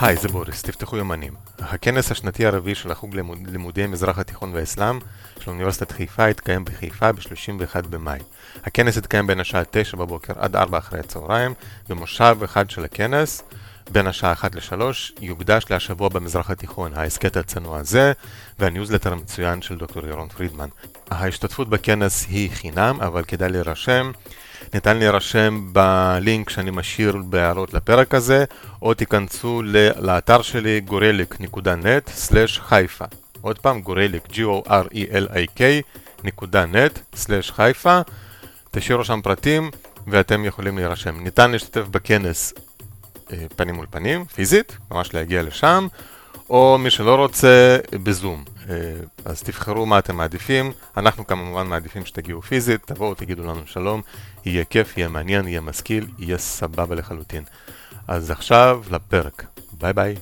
היי, זה בוריס, תפתחו יומנים. הכנס השנתי הרביעי של החוג לימוד, לימודי מזרח התיכון והאסלאם של אוניברסיטת חיפה יתקיים בחיפה ב-31 במאי. הכנס יתקיים בין השעה 9 בבוקר עד 4 אחרי הצהריים, במושב אחד של הכנס, בין השעה 1 ל-3, יוקדש להשבוע במזרח התיכון, ההסכת הצנוע הזה, והניוזלטר המצוין של דוקטור ירון פרידמן. ההשתתפות בכנס היא חינם, אבל כדאי להירשם. ניתן להירשם בלינק שאני משאיר בהערות לפרק הזה, או תיכנסו לאתר שלי gorelic.net/חיפה. עוד פעם, גורליק, g-o-r-e-l-i-k נקודה net/חיפה. תשאירו שם פרטים ואתם יכולים להירשם. ניתן להשתתף בכנס אה, פנים מול פנים, פיזית, ממש להגיע לשם, או מי שלא רוצה, בזום. אה, אז תבחרו מה אתם מעדיפים, אנחנו כמובן מעדיפים שתגיעו פיזית, תבואו, תגידו לנו שלום, יהיה כיף, יהיה מעניין, יהיה משכיל, יהיה סבבה לחלוטין. אז עכשיו לפרק, ביי ביי.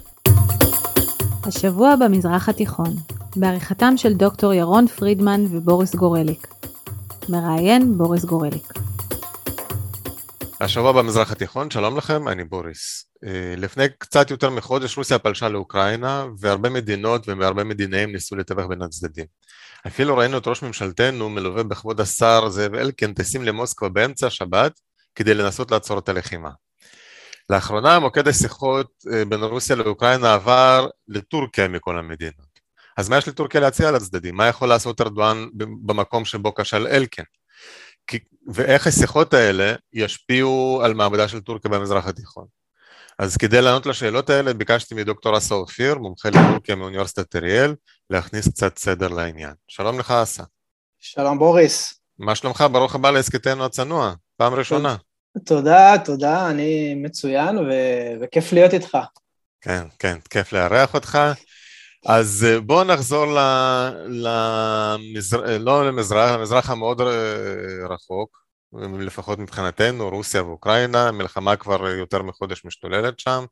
השבוע במזרח התיכון, בעריכתם של דוקטור ירון פרידמן ובוריס גורליק. מראיין בוריס גורליק. השבוע במזרח התיכון, שלום לכם, אני בוריס. אה, לפני קצת יותר מחודש רוסיה פלשה לאוקראינה, והרבה מדינות והרבה מדינאים ניסו לתווך בין הצדדים. אפילו ראינו את ראש ממשלתנו מלווה בכבוד השר זאב אלקין טסים למוסקבה באמצע השבת כדי לנסות לעצור את הלחימה. לאחרונה מוקד השיחות אה, בין רוסיה לאוקראינה עבר לטורקיה מכל המדינות. אז מה יש לטורקיה להציע לצדדים? מה יכול לעשות ארדואן במקום שבו כשל אלקין? ואיך השיחות האלה ישפיעו על מעמדה של טורקיה במזרח התיכון. אז כדי לענות לשאלות האלה ביקשתי מדוקטור אסא אופיר, מומחה לטורקיה מאוניברסיטת אריאל, להכניס קצת סדר לעניין. שלום לך אסא. שלום בוריס. מה שלומך? ברוך הבא להסכתנו הצנוע, פעם ראשונה. תודה, תודה, אני מצוין ו- וכיף להיות איתך. כן, כן, כיף לארח אותך. אז אה, בואו נחזור ל... למזר... לא למזרח, למזרח המאוד אה, רחוק, לפחות מבחינתנו, רוסיה ואוקראינה, מלחמה כבר יותר מחודש משתוללת שם.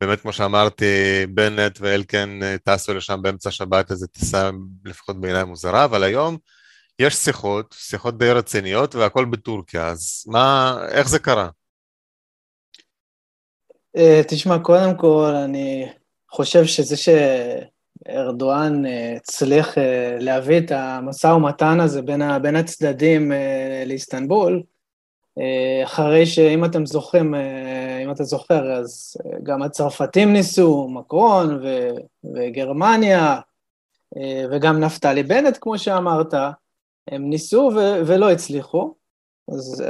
באמת, כמו שאמרתי, בנט ואלקן אה, טסו לשם באמצע השבת, איזו טיסה לפחות בעיניי מוזרה, אבל היום יש שיחות, שיחות די רציניות, והכל בטורקיה, אז מה, איך זה קרה? תשמע, קודם כל, אני חושב שזה ש... ארדואן אה, הצליח אה, להביא את המשא ומתן הזה בין, בין הצדדים אה, לאיסטנבול, אחרי שאם אתם זוכרים, אם אתה זוכר, אז גם הצרפתים ניסו, מקרון ו, וגרמניה, וגם נפתלי בנט, כמו שאמרת, הם ניסו ו, ולא הצליחו. אז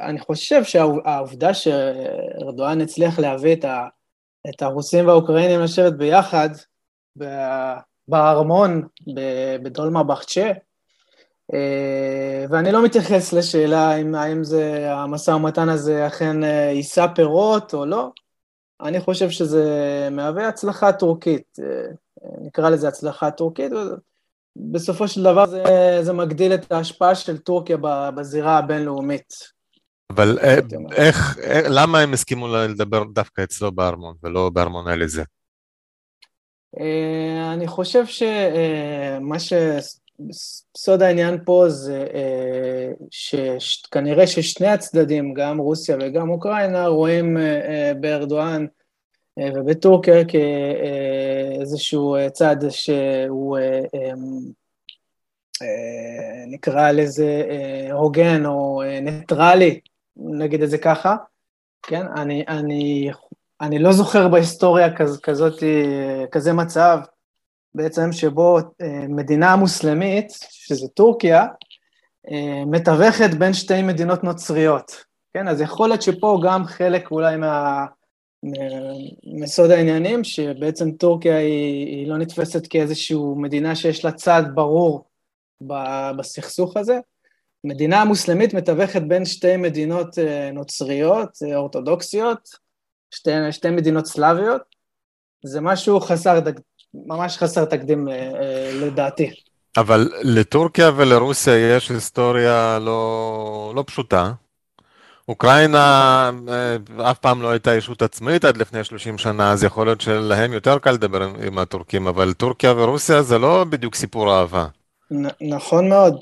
אני חושב שהעובדה שארדואן הצליח להביא את, ה, את הרוסים והאוקראינים לשבת ביחד, בארמון בדולמה בחצ'ה, אה, ואני לא מתייחס לשאלה אם, האם זה, המשא ומתן הזה אכן אה, יישא פירות או לא. אני חושב שזה מהווה הצלחה טורקית, אה, נקרא לזה הצלחה טורקית, בסופו של דבר זה, זה מגדיל את ההשפעה של טורקיה בזירה הבינלאומית. אבל איך, למה הם הסכימו לדבר דווקא אצלו בארמון ולא בארמון אליזה? אה, אני חושב שמה אה, שסוד העניין פה זה אה, שכנראה ששני הצדדים, גם רוסיה וגם אוקראינה, רואים בארדואן ובטורקיה כאיזשהו צד שהוא נקרא לזה הוגן או ניטרלי, נגיד את זה ככה, כן? אני, אני אני לא זוכר בהיסטוריה כז, כזאת, כזה מצב בעצם שבו אה, מדינה מוסלמית, שזה טורקיה, אה, מתווכת בין שתי מדינות נוצריות, כן? אז יכול להיות שפה גם חלק אולי מה... מסוד העניינים, שבעצם טורקיה היא, היא לא נתפסת כאיזושהי מדינה שיש לה צד ברור בסכסוך הזה. מדינה מוסלמית מתווכת בין שתי מדינות אה, נוצריות, אורתודוקסיות, שתי, שתי מדינות סלאביות, זה משהו חסר, ממש חסר תקדים אה, אה, לדעתי. אבל לטורקיה ולרוסיה יש היסטוריה לא, לא פשוטה. אוקראינה אה, אף פעם לא הייתה ישות עצמאית עד לפני 30 שנה, אז יכול להיות שלהם יותר קל לדבר עם הטורקים, אבל טורקיה ורוסיה זה לא בדיוק סיפור אהבה. נכון מאוד,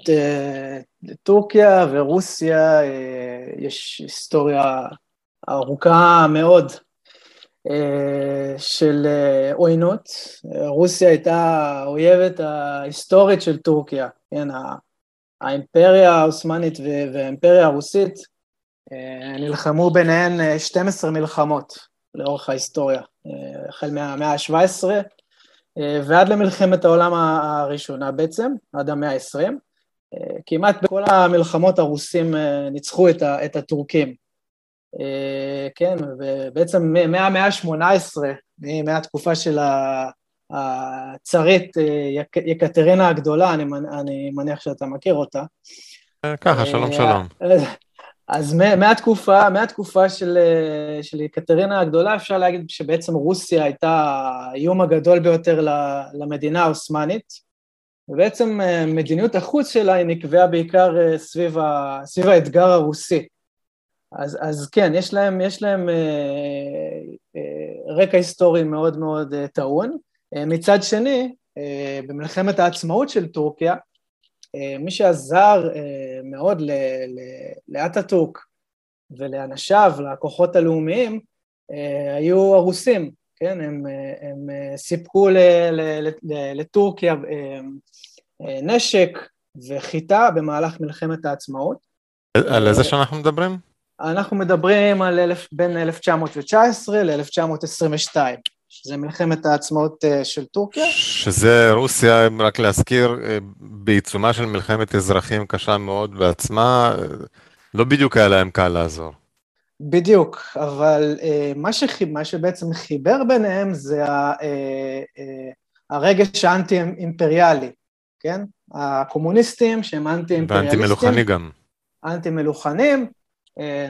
טורקיה ורוסיה יש היסטוריה ארוכה מאוד. של עוינות. רוסיה הייתה האויבת ההיסטורית של טורקיה, כן, האימפריה העות'מאנית והאימפריה הרוסית נלחמו ביניהן 12 מלחמות לאורך ההיסטוריה, החל מהמאה ה-17 ועד למלחמת העולם הראשונה בעצם, עד המאה ה-20. כמעט בכל המלחמות הרוסים ניצחו את הטורקים. כן, ובעצם מהמאה ה-18, מהתקופה של הצרית יקטרינה הגדולה, אני, אני מניח שאתה מכיר אותה. ככה, שלום שלום. אז מהתקופה, מהתקופה של, של יקטרינה הגדולה אפשר להגיד שבעצם רוסיה הייתה האיום הגדול ביותר למדינה העות'מאנית, ובעצם מדיניות החוץ שלה היא נקבעה בעיקר סביב, ה, סביב האתגר הרוסי. אז, אז כן, יש להם, יש להם אה, אה, רקע היסטורי מאוד מאוד אה, טעון. אה, מצד שני, אה, במלחמת העצמאות של טורקיה, אה, מי שעזר אה, מאוד לאטאטורק ולאנשיו, לכוחות הלאומיים, אה, היו הרוסים, כן? הם, הם סיפקו לטורקיה נשק וחיטה במהלך מלחמת העצמאות. על איזה שנה אנחנו מדברים? אנחנו מדברים על אלף, בין 1919 ל-1922. שזה מלחמת העצמאות אה, של טורקיה. שזה רוסיה, רק להזכיר, אה, בעיצומה של מלחמת אזרחים קשה מאוד בעצמה, אה, לא בדיוק היה להם קל לעזור. בדיוק, אבל מה, שח... מה שבעצם חיבר ביניהם זה הרגש האנטי-אימפריאלי, כן? הקומוניסטים שהם אנטי-אימפריאליסטים. ואנטי-מלוכני גם. אנטי-מלוכנים,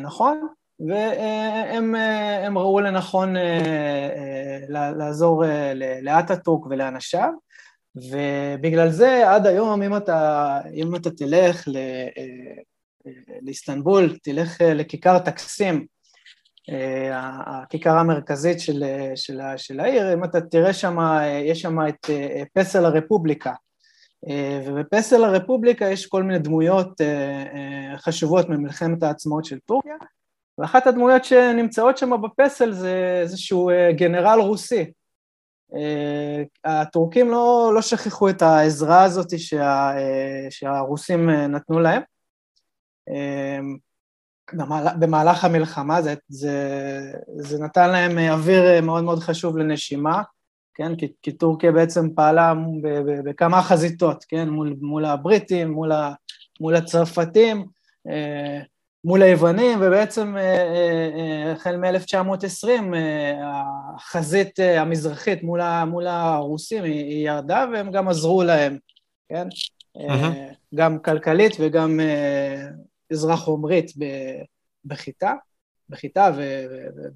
נכון, והם ראו לנכון אה, אה, לעזור אה, לאטאטורק ולאנשיו, ובגלל זה עד היום אם אתה, אם אתה תלך לאיסטנבול, תלך לכיכר טקסים, הכיכר המרכזית של, של, של העיר, אם אתה תראה שם, יש שם את פסל הרפובליקה, ובפסל הרפובליקה יש כל מיני דמויות חשובות ממלחמת העצמאות של טורקיה, ואחת הדמויות שנמצאות שם בפסל זה איזשהו אה, גנרל רוסי. אה, הטורקים לא, לא שכחו את העזרה הזאת שה, אה, שהרוסים נתנו להם. במהלך המלחמה זה, זה, זה נתן להם אוויר מאוד מאוד חשוב לנשימה, כן? כי, כי טורקיה בעצם פעלה בכמה חזיתות, כן? מול, מול הבריטים, מול, ה, מול הצרפתים, מול היוונים, ובעצם אה, אה, אה, החל מ-1920 החזית המזרחית מול, מול הרוסים היא, היא ירדה והם גם עזרו להם, כן? גם כלכלית וגם עזרה חומרית בחיטה, בחיטה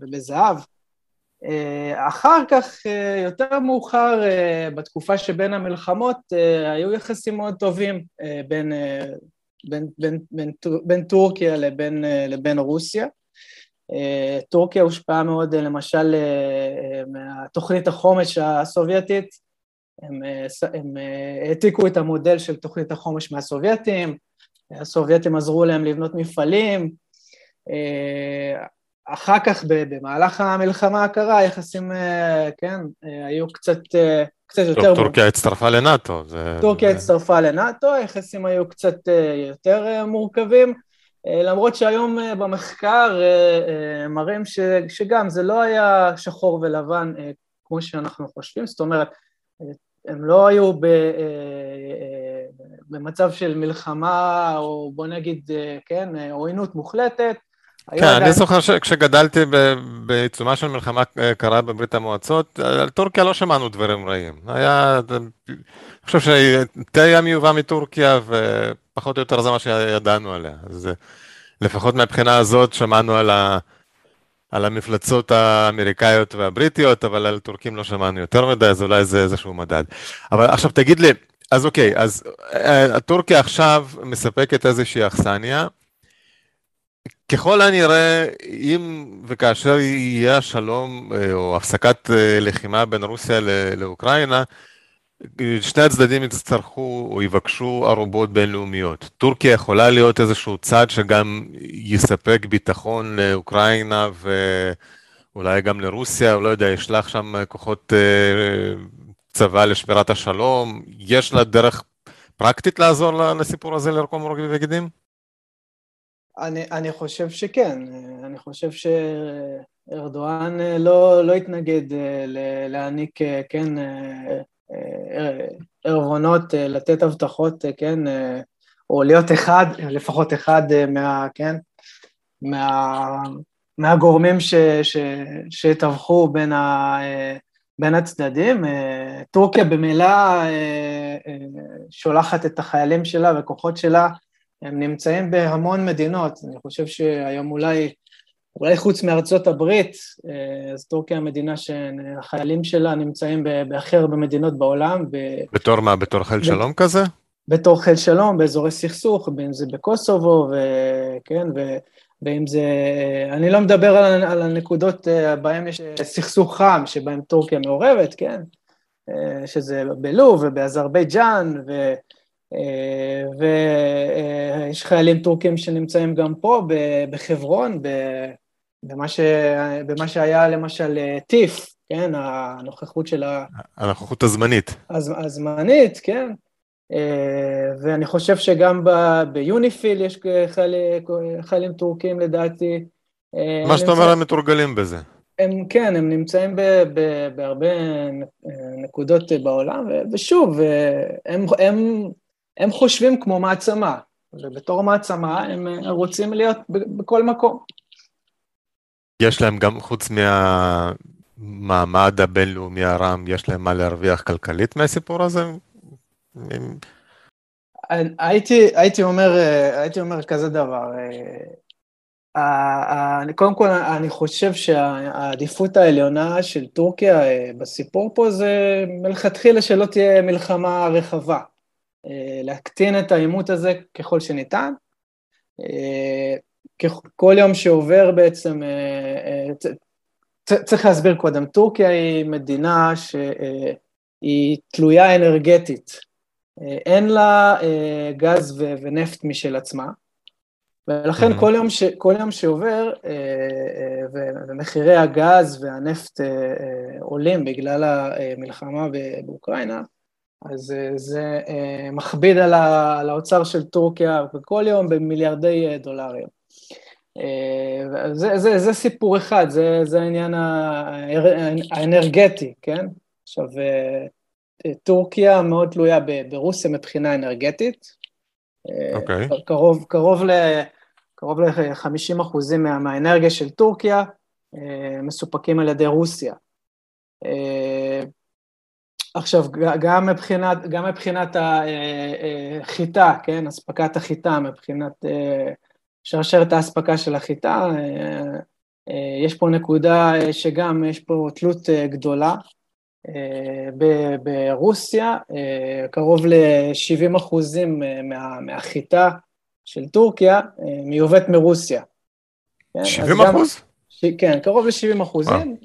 ובזהב. אחר כך, יותר מאוחר, בתקופה שבין המלחמות, היו יחסים מאוד טובים בין בין, בין, בין, בין טורקיה לבין, לבין רוסיה. טורקיה הושפעה מאוד למשל מהתוכנית החומש הסובייטית, הם, הם העתיקו את המודל של תוכנית החומש מהסובייטים, הסובייטים עזרו להם לבנות מפעלים, אחר כך במהלך המלחמה הקרה היחסים, כן, היו קצת קצת יותר... טורקיה הצטרפה לנאטו. טורקיה הצטרפה לנאטו, היחסים היו קצת אה, יותר אה, מורכבים, אה, למרות שהיום במחקר מראים ש, שגם זה לא היה שחור ולבן כמו שאנחנו חושבים, זאת אומרת, הם לא היו ב, במצב של מלחמה, או בוא נגיד, כן, עוינות מוחלטת, כן, אני זוכר שכשגדלתי בעיצומה של מלחמה אה, קרה בברית המועצות, על טורקיה לא שמענו דברים רעים. היה, אני חושב שתה היה מיובא מטורקיה, ופחות או יותר זה מה שידענו עליה. אז אה, לפחות מהבחינה הזאת שמענו על, ה, על המפלצות האמריקאיות והבריטיות, אבל על טורקים לא שמענו יותר מדי, אז אולי זה איזשהו מדד. אבל עכשיו תגיד לי, אז אוקיי, אז אה, טורקיה עכשיו מספקת איזושהי אכסניה. ככל הנראה, אם וכאשר יהיה השלום אה, או הפסקת אה, לחימה בין רוסיה לאוקראינה, שני הצדדים יצטרכו או יבקשו ערובות בינלאומיות. טורקיה יכולה להיות איזשהו צד שגם יספק ביטחון לאוקראינה אולי גם לרוסיה, לא יודע, ישלח שם כוחות אה, צבא לשמירת השלום, יש לה דרך פרקטית לעזור לסיפור הזה לרקום רוגבי וגידים? אני, אני חושב שכן, אני חושב שארדואן לא, לא התנגד להעניק, כן, ערבונות, לתת הבטחות, כן, או להיות אחד, לפחות אחד מה, כן, מה, מהגורמים שתווכו בין, בין הצדדים. טורקיה במילא שולחת את החיילים שלה וכוחות שלה הם נמצאים בהמון מדינות, אני חושב שהיום אולי, אולי חוץ מארצות הברית, אה, אז טורקיה המדינה שהחיילים שלה נמצאים בהכי הרבה מדינות בעולם. ב... בתור מה? בתור חיל שלום כזה? בתור חיל שלום, באזורי סכסוך, בין זה בקוסובו, וכן, ו... ואם זה... אני לא מדבר על, על הנקודות אה, בהן יש סכסוך חם, שבהן טורקיה מעורבת, כן? אה, שזה בלוב ובאזרבייג'אן, ו... אה, ויש חיילים טורקים שנמצאים גם פה בחברון, במה, ש... במה שהיה למשל טיף, כן, הנוכחות של ה... הנוכחות הזמנית. הז... הזמנית, כן. אה, ואני חושב שגם ב... ביוניפיל יש חייל... חיילים טורקים לדעתי. אה, מה שאתה אומר, הם מתורגלים בזה. הם, כן, הם נמצאים ב, ב, בהרבה נקודות בעולם, ושוב, הם, הם הם חושבים כמו מעצמה, ובתור מעצמה הם רוצים להיות בכל מקום. יש להם גם, חוץ מהמעמד הבינלאומי הרם, יש להם מה להרוויח כלכלית מהסיפור הזה? הייתי, הייתי, אומר, הייתי אומר כזה דבר, קודם כל אני חושב שהעדיפות העליונה של טורקיה בסיפור פה זה מלכתחילה שלא תהיה מלחמה רחבה. אה, להקטין את העימות הזה ככל שניתן. אה, כל יום שעובר בעצם, אה, צריך להסביר קודם, טורקיה היא מדינה שהיא תלויה אנרגטית, אין לה גז ונפט משל עצמה, ולכן. כל, יום ש, כל יום שעובר ומחירי הגז והנפט עולים בגלל המלחמה באוקראינה, אז אה, זה אה, מכביד על האוצר של טורקיה וכל יום במיליארדי אה, דולרים. זה, זה, זה סיפור אחד, זה, זה העניין האנרגטי, כן? עכשיו, טורקיה מאוד תלויה ברוסיה מבחינה אנרגטית. אוקיי. Okay. קרוב, קרוב ל... קרוב ל-50 אחוזים מה, מהאנרגיה של טורקיה מסופקים על ידי רוסיה. עכשיו, גם מבחינת, גם מבחינת החיטה, אה, אה, כן, אספקת החיטה, מבחינת אה, שרשרת האספקה של החיטה, יש פה נקודה שגם יש פה תלות גדולה. ברוסיה, קרוב ל-70 אחוזים מה, מהחיטה של טורקיה מיובאת מרוסיה. 70 כן, אחוז? כן, קרוב ל-70 אחוזים,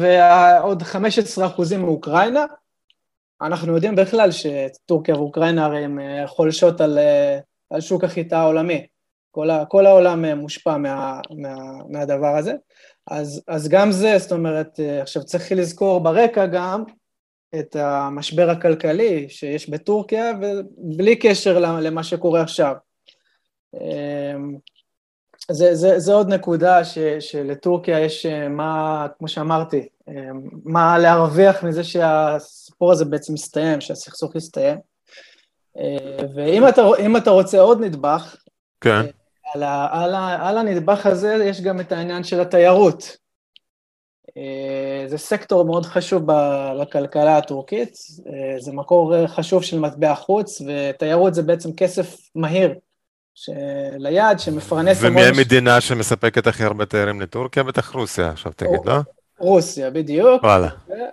ועוד 15 אחוזים מאוקראינה. אנחנו יודעים בכלל שטורקיה ואוקראינה הרי הן אה, חולשות על, אה, על שוק החיטה העולמי. כל, ה, כל העולם אה, מושפע מה, מה, מהדבר הזה. אז, אז גם זה, זאת אומרת, עכשיו צריך לזכור ברקע גם את המשבר הכלכלי שיש בטורקיה, ובלי קשר למה שקורה עכשיו. זה, זה, זה עוד נקודה ש, שלטורקיה יש מה, כמו שאמרתי, מה להרוויח מזה שהסיפור הזה בעצם מסתיים, שהסכסוך יסתיים. ואם אתה, אתה רוצה עוד נדבך, כן. על, ה, על, ה, על הנדבך הזה יש גם את העניין של התיירות. זה סקטור מאוד חשוב בכלכלה הטורקית, זה מקור חשוב של מטבע חוץ, ותיירות זה בעצם כסף מהיר ליד, שמפרנס... ומי המדינה שמספקת הכי הרבה תיירים לטורקיה? בטח רוסיה, עכשיו תגיד, לא? רוסיה, בדיוק. וואלה.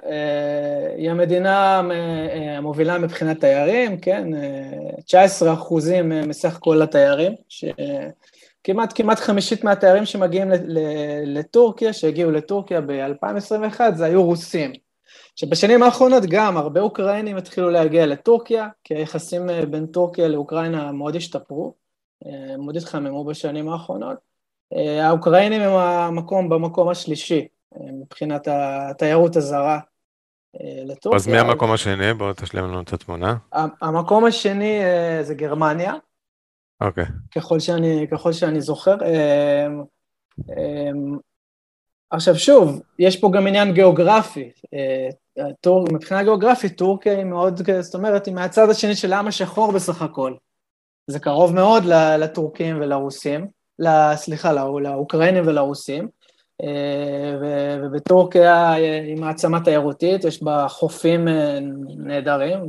אה, היא המדינה אה, המובילה מבחינת תיירים, כן? 19 אה, אחוזים מסך כל התיירים, שכמעט כמעט חמישית מהתיירים שמגיעים לטורקיה, שהגיעו לטורקיה ב-2021, זה היו רוסים. שבשנים האחרונות גם הרבה אוקראינים התחילו להגיע לטורקיה, כי היחסים בין טורקיה לאוקראינה מאוד השתפרו, מאוד התחממו בשנים האחרונות. האוקראינים הם המקום במקום השלישי מבחינת התיירות הזרה לטורקיה. אז מי המקום השני? בואו תשלים לנו את התמונה. המקום השני זה גרמניה. אוקיי. ככל שאני, ככל שאני זוכר. עכשיו שוב, יש פה גם עניין גיאוגרפי. טור, מבחינה גיאוגרפית, טורקיה היא מאוד, זאת אומרת, היא מהצד השני של העם השחור בסך הכל. זה קרוב מאוד לטורקים ולרוסים, סליחה, לאוקראינים ולרוסים, ובטורקיה היא מעצמה תיירותית, יש בה חופים נהדרים,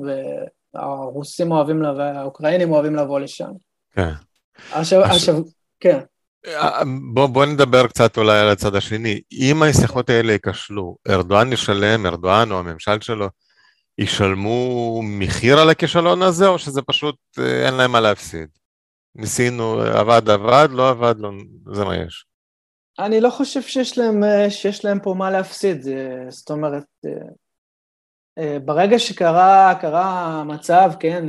והרוסים אוהבים לבוא, האוקראינים אוהבים לבוא לשם. כן. עכשיו, עכשיו, כן. בוא, בוא נדבר קצת אולי על הצד השני. אם השיחות האלה ייכשלו, ארדואן ישלם, ארדואן או הממשל שלו, ישלמו מחיר על הכישלון הזה, או שזה פשוט אין להם מה להפסיד? ניסינו, עבד עבד, לא עבד, לא, זה מה יש. אני לא חושב שיש להם, שיש להם פה מה להפסיד, זאת אומרת, ברגע שקרה קרה מצב, כן,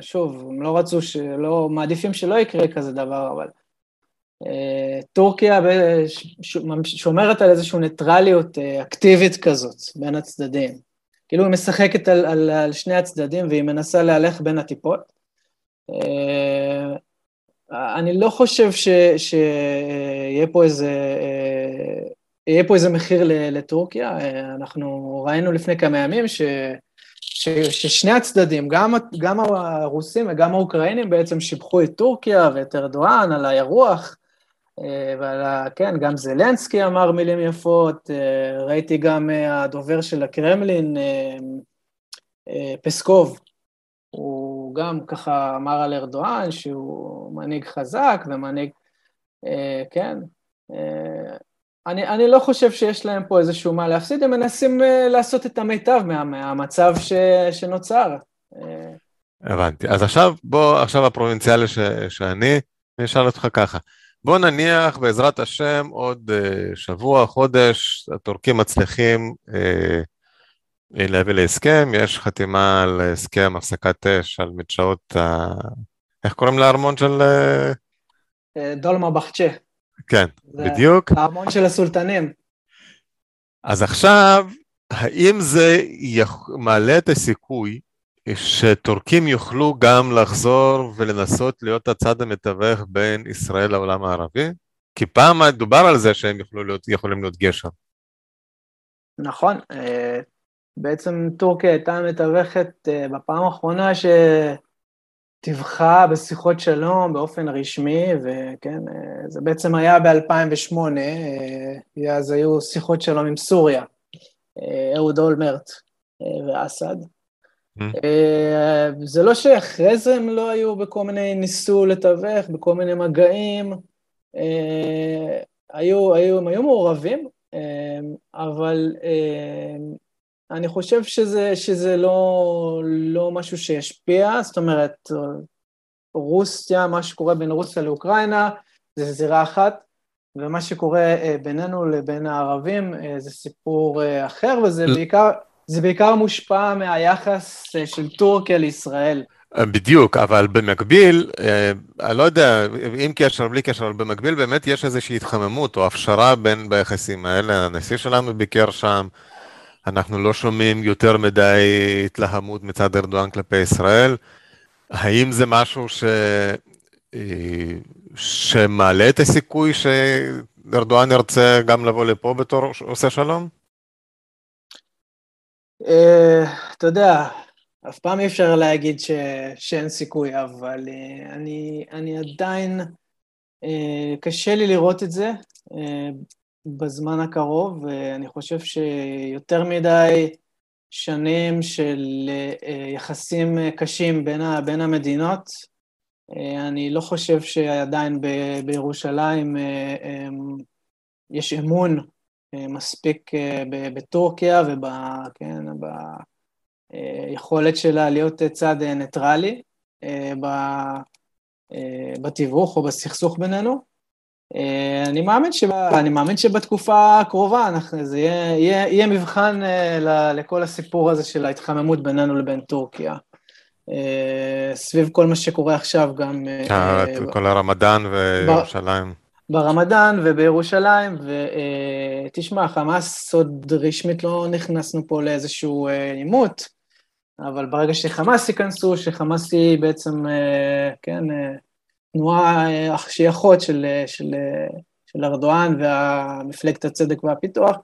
שוב, הם לא רצו, שלא, מעדיפים שלא יקרה כזה דבר, אבל טורקיה שומרת על איזושהי ניטרליות אקטיבית כזאת בין הצדדים. כאילו היא משחקת על, על, על שני הצדדים והיא מנסה להלך בין הטיפות. אני לא חושב שיהיה פה איזה, יהיה פה איזה מחיר לטורקיה, אנחנו ראינו לפני כמה ימים ש, ש, ששני הצדדים, גם, גם הרוסים וגם האוקראינים בעצם שיבחו את טורקיה ואת ארדואן על האירוח, ועל ה... כן, גם זלנסקי אמר מילים יפות, ראיתי גם הדובר של הקרמלין, פסקוב, הוא גם ככה אמר על ארדואן שהוא מנהיג חזק ומנהיג, כן, אני, אני לא חושב שיש להם פה איזשהו מה להפסיד, הם מנסים לעשות את המיטב מה, מהמצב ש, שנוצר. הבנתי. אז עכשיו, בוא, עכשיו הפרובינציאלי ש, שאני, אני אשאל אותך ככה. בוא נניח בעזרת השם עוד uh, שבוע, חודש, הטורקים מצליחים uh, להביא להסכם, יש חתימה על הסכם הפסקת אש על מדשאות, uh, איך קוראים לארמון של... Uh... דולמה בחצ'ה. כן, בדיוק. הארמון של הסולטנים. אז עכשיו, האם זה מעלה את הסיכוי שטורקים יוכלו גם לחזור ולנסות להיות הצד המתווך בין ישראל לעולם הערבי? כי פעם דובר על זה שהם להיות, יכולים להיות גשר. נכון, בעצם טורקיה הייתה מתווכת בפעם האחרונה שטיווחה בשיחות שלום באופן רשמי, וכן, זה בעצם היה ב-2008, אז היו שיחות שלום עם סוריה, אהוד אולמרט ואסד. אה, זה לא שאחרי זה הם לא היו בכל מיני, ניסו לתווך, בכל מיני מגעים, אה, היו, היו, הם היו מעורבים, אה, אבל אני חושב שזה, שזה לא, לא משהו שישפיע, זאת אומרת, רוסיה, מה שקורה בין רוסיה לאוקראינה, זה זירה אחת, ומה שקורה בינינו לבין הערבים זה סיפור אחר, וזה בעיקר... זה בעיקר מושפע מהיחס אה, של טורקיה לישראל. אה, בדיוק, אבל במקביל, אה, אני לא יודע, עם קשר, בלי קשר, אבל במקביל באמת יש איזושהי התחממות או הפשרה בין ביחסים האלה, הנשיא שלנו ביקר שם, אנחנו לא שומעים יותר מדי התלהמות מצד ארדואן כלפי ישראל. האם זה משהו ש... שמעלה את הסיכוי שארדואן ירצה גם לבוא לפה בתור עושה שלום? Uh, אתה יודע, אף פעם אי אפשר להגיד ש... שאין סיכוי, אבל uh, אני, אני עדיין, קשה לי לראות את זה בזמן הקרוב, ואני חושב שיותר מדי שנים של uh, יחסים קשים בין, ה... בין המדינות, uh, אני לא חושב שעדיין ב... בירושלים um, יש אמון אה, מספיק אה, בטורקיה וביכולת כן, שלה להיות צד ניטרלי אה, בתיווך או בסכסוך בינינו. אני מאמין, שבה, אני מאמין שבתקופה הקרובה אנחנו, זה יהיה, יהיה, יהיה מבחן לכל הסיפור הזה של ההתחממות בינינו לבין טורקיה. סביב כל מה שקורה עכשיו גם... כל הרמדאן וירושלים. ברמדאן ובירושלים, ותשמע, חמאס עוד רשמית לא נכנסנו פה לאיזשהו עימות, אבל ברגע שחמאס ייכנסו, שחמאס היא בעצם, כן, תנועה שהיא אחות של, של, של ארדואן ומפלגת הצדק והפיתוח,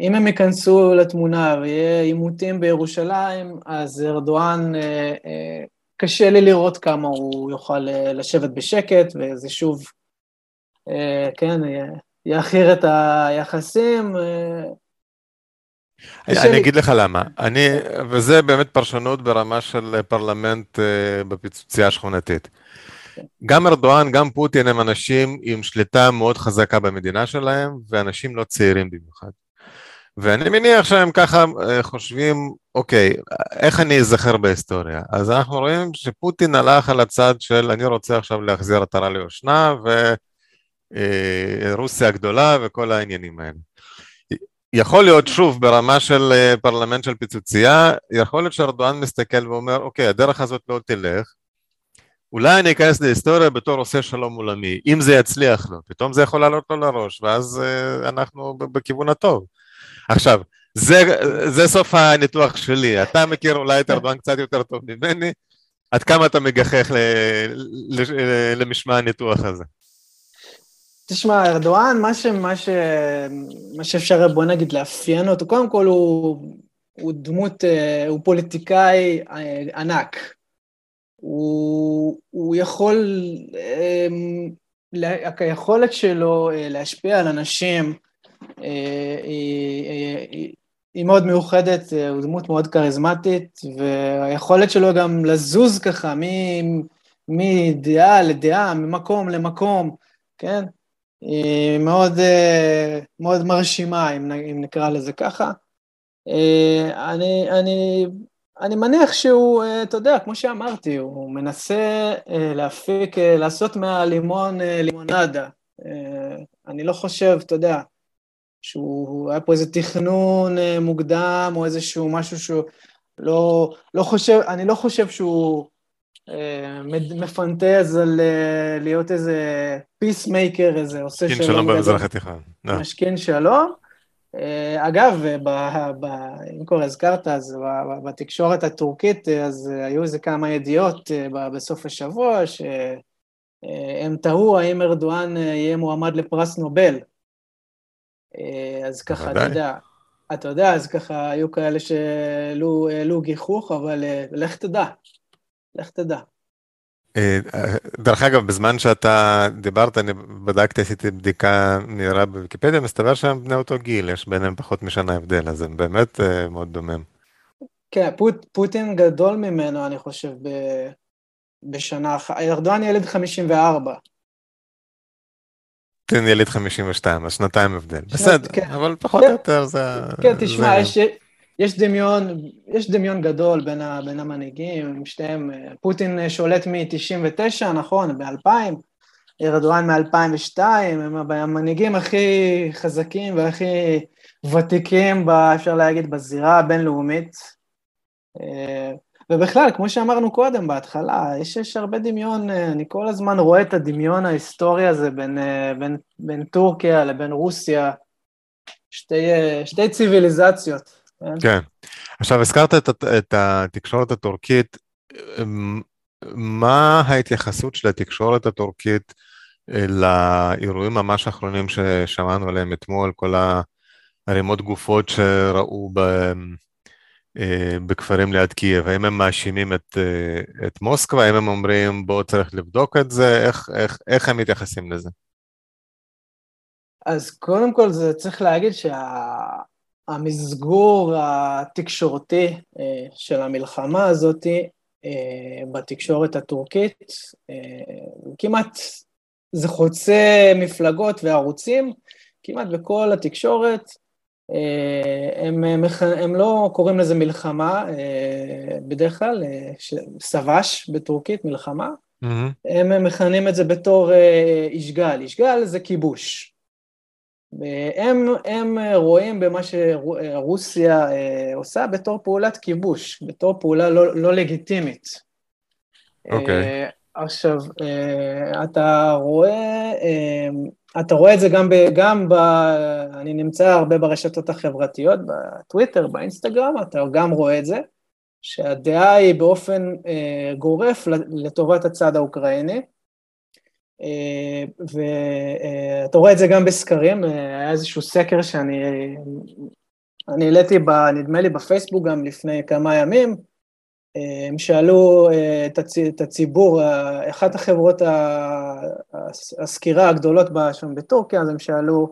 אם הם ייכנסו לתמונה ויהיה עימותים בירושלים, אז ארדואן, קשה לי לראות כמה הוא יוכל לשבת בשקט, וזה שוב אה, כן, יעכיר את היחסים. אה, אני אגיד לך למה, אני, וזה באמת פרשנות ברמה של פרלמנט אה, בפיצוצייה השכונתית. גם ארדואן, גם פוטין הם אנשים עם שליטה מאוד חזקה במדינה שלהם, ואנשים לא צעירים במיוחד. ואני מניח שהם ככה חושבים, אוקיי, איך אני אזכר בהיסטוריה? אז אנחנו רואים שפוטין הלך על הצד של אני רוצה עכשיו להחזיר עטרה ליושנה, ו... אה, הגדולה וכל העניינים האלה. יכול להיות שוב ברמה של אה, פרלמנט של פיצוצייה, יכול להיות שארדואן מסתכל ואומר אוקיי הדרך הזאת לא תלך, אולי אני אכנס להיסטוריה בתור עושה שלום עולמי, אם זה יצליח לו, פתאום זה יכול לעלות לו לראש ואז uh, אנחנו בכיוון הטוב. עכשיו, זה, זה סוף הניתוח שלי, אתה מכיר אולי את ארדואן קצת יותר טוב ממני, עד כמה אתה מגחך למשמע הניתוח הזה? תשמע, ארדואן, מה, ש, מה, ש, מה שאפשר, בוא נגיד, לאפיין אותו, קודם כל הוא, הוא דמות, אה, הוא פוליטיקאי אה, ענק. הוא, הוא יכול, אמ, היכולת שלו אה, להשפיע על אנשים היא, היא מאוד מיוחדת, הוא דמות מאוד כריזמטית, והיכולת שלו גם לזוז ככה מדעה לדעה, ממקום למקום, כן? היא מאוד, אה, מאוד מרשימה, אם, אם נקרא לזה ככה. אה, אני, אני, אני מניח שהוא, אה, אתה יודע, כמו שאמרתי, הוא מנסה להפיק, לעשות מהלימון לימונדה. אני לא חושב, אתה יודע, שהוא, היה פה איזה תכנון מוקדם, או איזשהו משהו שהוא לא, לא חושב, אני לא חושב שהוא מפנטז על להיות איזה peacemaker, איזה עושה שלום. משכין שלום במזרח התיכון. משכין שלום. אגב, אם כבר הזכרת, אז בתקשורת הטורקית, אז היו איזה כמה ידיעות בסוף השבוע, שהם תהו האם ארדואן יהיה מועמד לפרס נובל. אז ככה, אתה יודע, אתה יודע, אז ככה היו כאלה שהעלו גיחוך, אבל לך תדע. לך תדע. אה, דרך אגב, בזמן שאתה דיברת, אני בדקתי, עשיתי בדיקה מהירה בוויקיפדיה, מסתבר שהם בני אותו גיל, יש ביניהם פחות משנה הבדל, אז הם באמת אה, מאוד דומים. כן, פוט, פוטין גדול ממנו, אני חושב, ב, בשנה אחת. ארדואן ילד 54. פוטין ילד 52, אז שנתיים הבדל. בסדר, כן. אבל פחות או כן. יותר זה... כן, תשמע, יש... יש דמיון, יש דמיון גדול בין, ה, בין המנהיגים, שתיהם, פוטין שולט מ-99, נכון, ב-2000, ארדואן מ-2002, הם המנהיגים הכי חזקים והכי ותיקים, ב, אפשר להגיד, בזירה הבינלאומית. אה, ובכלל, כמו שאמרנו קודם, בהתחלה, יש, יש הרבה דמיון, אני כל הזמן רואה את הדמיון ההיסטורי הזה בין, אה, בין, בין טורקיה לבין רוסיה, שתי, אה, שתי ציוויליזציות. כן. עכשיו, הזכרת את, את התקשורת הטורקית, אמ, מה ההתייחסות של התקשורת הטורקית אה, לאירועים ממש האחרונים ששמענו עליהם אתמול, כל הערימות גופות שראו ב, אה, בכפרים ליד קייב, האם הם מאשימים את, אה, את מוסקבה, האם הם אומרים בואו צריך לבדוק את זה, איך, איך, איך הם מתייחסים לזה? אז קודם כל זה צריך להגיד שה... המסגור התקשורתי אה, של המלחמה הזאת אה, בתקשורת הטורקית, אה, כמעט זה חוצה מפלגות וערוצים, כמעט בכל התקשורת, הם, הם לא קוראים לזה מלחמה, בדרך כלל, סבש בטורקית, מלחמה, mm-hmm. הם מכנים את זה בתור אישגל, אישגל זה כיבוש. הם, הם רואים במה שרוסיה אה, עושה בתור פעולת כיבוש, בתור פעולה לא, לא לגיטימית. אוקיי. Okay. עכשיו, אתה רואה, אתה רואה את זה גם, ב, גם ב... אני נמצא הרבה ברשתות החברתיות, בטוויטר, באינסטגרם, אתה גם רואה את זה, שהדעה היא באופן גורף לטובת הצד האוקראיני. אה, ואתה רואה את זה גם בסקרים, אה, היה איזשהו סקר שאני אני העליתי, נדמה לי בפייסבוק גם לפני כמה ימים, אה, הם שאלו את הציבור, אחת החברות הסקירה הגדולות שם בטורקיה, אז הם שאלו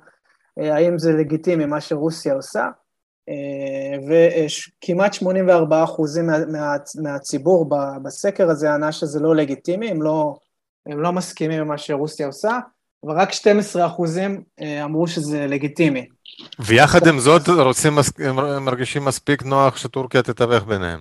האם זה לגיטימי מה שרוסיה עושה, וכמעט 84 אחוזים מה, מהציבור בסקר הזה ענה שזה לא לגיטימי, הם לא, הם לא מסכימים עם מה שרוסיה עושה, אבל רק 12 אחוזים אה, אמרו שזה לגיטימי. ויחד עם זאת רוצים, הם מרגישים מספיק נוח שטורקיה תתווך ביניהם.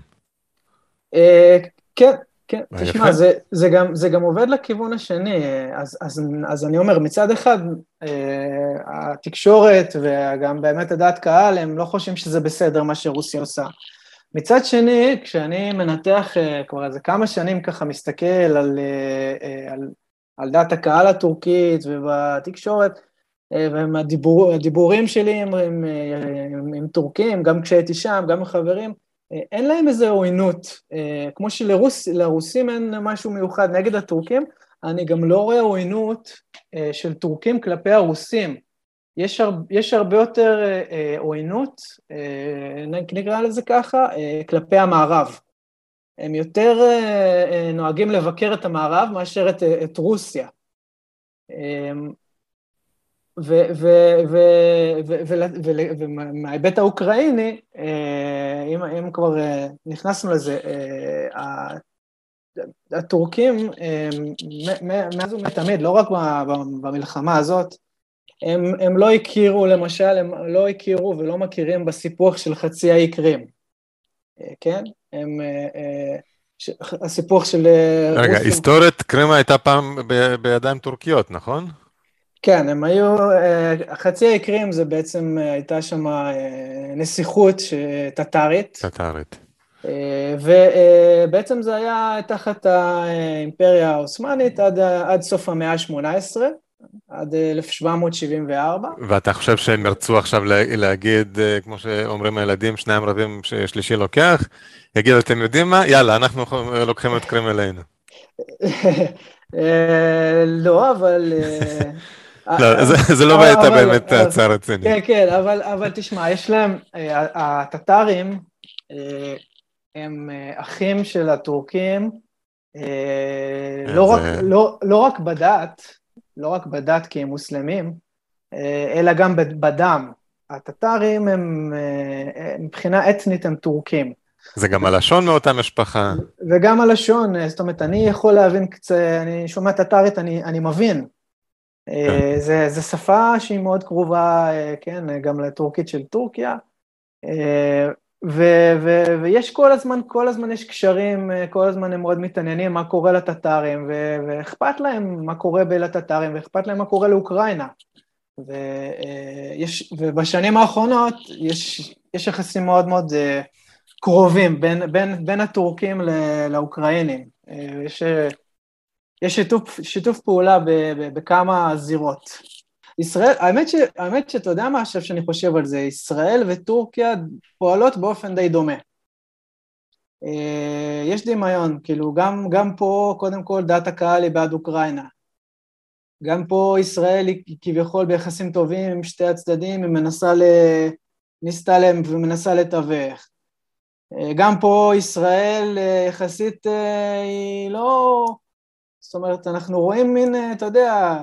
אה, כן, כן, תשמע, זה, זה, גם, זה גם עובד לכיוון השני, אז, אז, אז אני אומר, מצד אחד, אה, התקשורת וגם באמת הדעת קהל, הם לא חושבים שזה בסדר מה שרוסיה עושה. מצד שני, כשאני מנתח אה, כבר איזה כמה שנים ככה מסתכל על, אה, אה, על, על דעת הקהל הטורקית ובתקשורת, והדיבורים שלי עם, עם, עם, עם טורקים, גם כשהייתי שם, גם עם חברים, אין להם איזו עוינות, כמו שלרוסים אין משהו מיוחד נגד הטורקים, אני גם לא רואה עוינות של טורקים כלפי הרוסים. יש, הר, יש הרבה יותר אה, אה, עוינות, אה, נקרא לזה ככה, אה, כלפי המערב. הם יותר אה, אה, נוהגים לבקר את המערב מאשר את, אה, את רוסיה. אה, ומההיבט האוקראיני, אה, אם, אם כבר אה, נכנסנו לזה, אה, הטורקים, מאז ומתמיד, לא רק במלחמה הזאת, הם, הם לא הכירו, למשל, הם לא הכירו ולא מכירים בסיפוח של חצי האי קרים, אה, כן? הם... אה, אה, ש... הסיפוח של... רגע, רוסיה... היסטורית קרימה הייתה פעם ב... בידיים טורקיות, נכון? כן, הם היו... חצי האי קרים זה בעצם, הייתה שם נסיכות טטארית. טטארית. ובעצם זה היה תחת האימפריה העות'מאנית עד, עד סוף המאה ה-18. עד 1774. ואתה חושב שהם ירצו עכשיו להגיד, אה, כמו שאומרים הילדים, שניים רבים ששלישי לוקח, יגידו, אתם יודעים מה? יאללה, אנחנו לוקחים את קרים אלינו. אה, לא, אבל... אה, לא, זה לא הייתה באמת הצעה רצינית. כן, כן, אבל תשמע, יש להם, הטטרים הם אחים של הטורקים, לא, לא, לא רק בדת, לא רק בדת כי הם מוסלמים, אה, אלא גם בדם. הטטרים הם, אה, מבחינה אתנית הם טורקים. זה גם הלשון מאותה משפחה. וגם הלשון, אה, זאת אומרת, אני יכול להבין קצת, אני שומע טטרית, אני, אני מבין. כן. זה, זה שפה שהיא מאוד קרובה, כן, גם לטורקית של טורקיה. ו- ו- ויש כל הזמן, כל הזמן יש קשרים, כל הזמן הם מאוד מתעניינים מה קורה לטטרים, ו- ואכפת להם מה קורה לטטרים, ואכפת להם מה קורה לאוקראינה. ויש, ובשנים האחרונות יש, יש יחסים מאוד מאוד אה, קרובים בין, בין, בין הטורקים לאוקראינים. אה, יש, יש שיתוף, שיתוף פעולה ב, ב, בכמה זירות. ישראל, האמת, ש, האמת שאתה יודע מה עכשיו שאני חושב על זה, ישראל וטורקיה פועלות באופן די דומה. אה, יש דמיון, כאילו גם, גם פה קודם כל דעת הקהל היא בעד אוקראינה. גם פה ישראל היא כביכול ביחסים טובים עם שתי הצדדים, היא מנסה ל... ניסתה להם ומנסה לתווך. אה, גם פה ישראל אה, יחסית היא לא... זאת אומרת, אנחנו רואים מין, אתה יודע,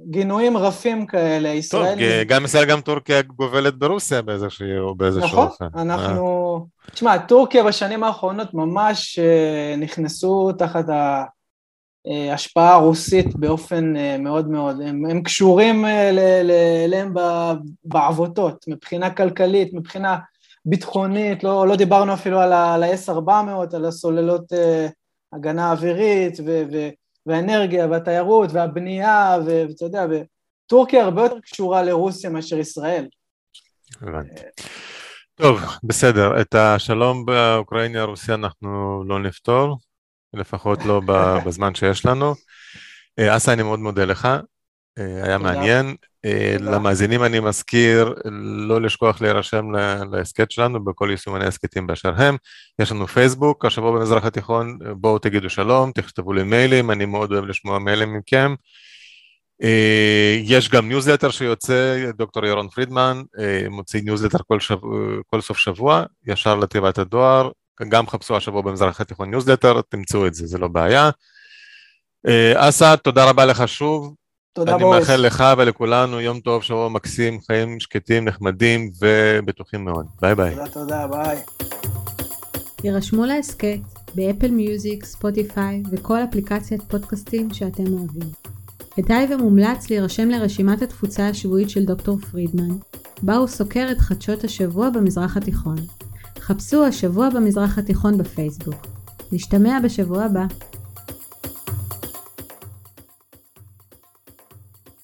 גינויים רפים כאלה, ישראל... טוב, גם ישראל, גם טורקיה גובלת ברוסיה באיזשהו נכון, אופן. נכון, אנחנו... תשמע, טורקיה בשנים האחרונות ממש אה, נכנסו תחת ההשפעה הרוסית באופן אה, מאוד מאוד, הם, הם קשורים אה, אליהם בעבותות, מבחינה כלכלית, מבחינה ביטחונית, לא, לא דיברנו אפילו על ה-S400, על הסוללות הגנה אווירית, ו... ו והאנרגיה והתיירות והבנייה, ואתה יודע, וטורקיה הרבה יותר קשורה לרוסיה מאשר ישראל. הבנתי. טוב, בסדר, את השלום באוקראינה-רוסיה אנחנו לא נפתור, לפחות לא בזמן שיש לנו. אסא, אני מאוד מודה לך, היה מעניין. למאזינים אני מזכיר לא לשכוח להירשם להסכת שלנו בכל יישומני הסכתים באשר הם. יש לנו פייסבוק, השבוע במזרח התיכון, בואו תגידו שלום, תכתבו לי מיילים, אני מאוד אוהב לשמוע מיילים מכם. יש גם ניוזלטר שיוצא, דוקטור ירון פרידמן מוציא ניוזלטר כל, שבוע, כל סוף שבוע, ישר לתיבת הדואר, גם חפשו השבוע במזרח התיכון ניוזלטר, תמצאו את זה, זה לא בעיה. אסא, תודה רבה לך שוב. תודה בוריס. אני מאחל לך ולכולנו יום טוב, שבוע מקסים, חיים שקטים, נחמדים ובטוחים מאוד. ביי ביי. תודה, תודה, ביי. הירשמו להסכת באפל מיוזיק, ספוטיפיי וכל אפליקציית פודקאסטים שאתם אוהבים. כדאי ומומלץ להירשם לרשימת התפוצה השבועית של דוקטור פרידמן, בה הוא סוקר את חדשות השבוע במזרח התיכון. חפשו השבוע במזרח התיכון בפייסבוק. נשתמע בשבוע הבא.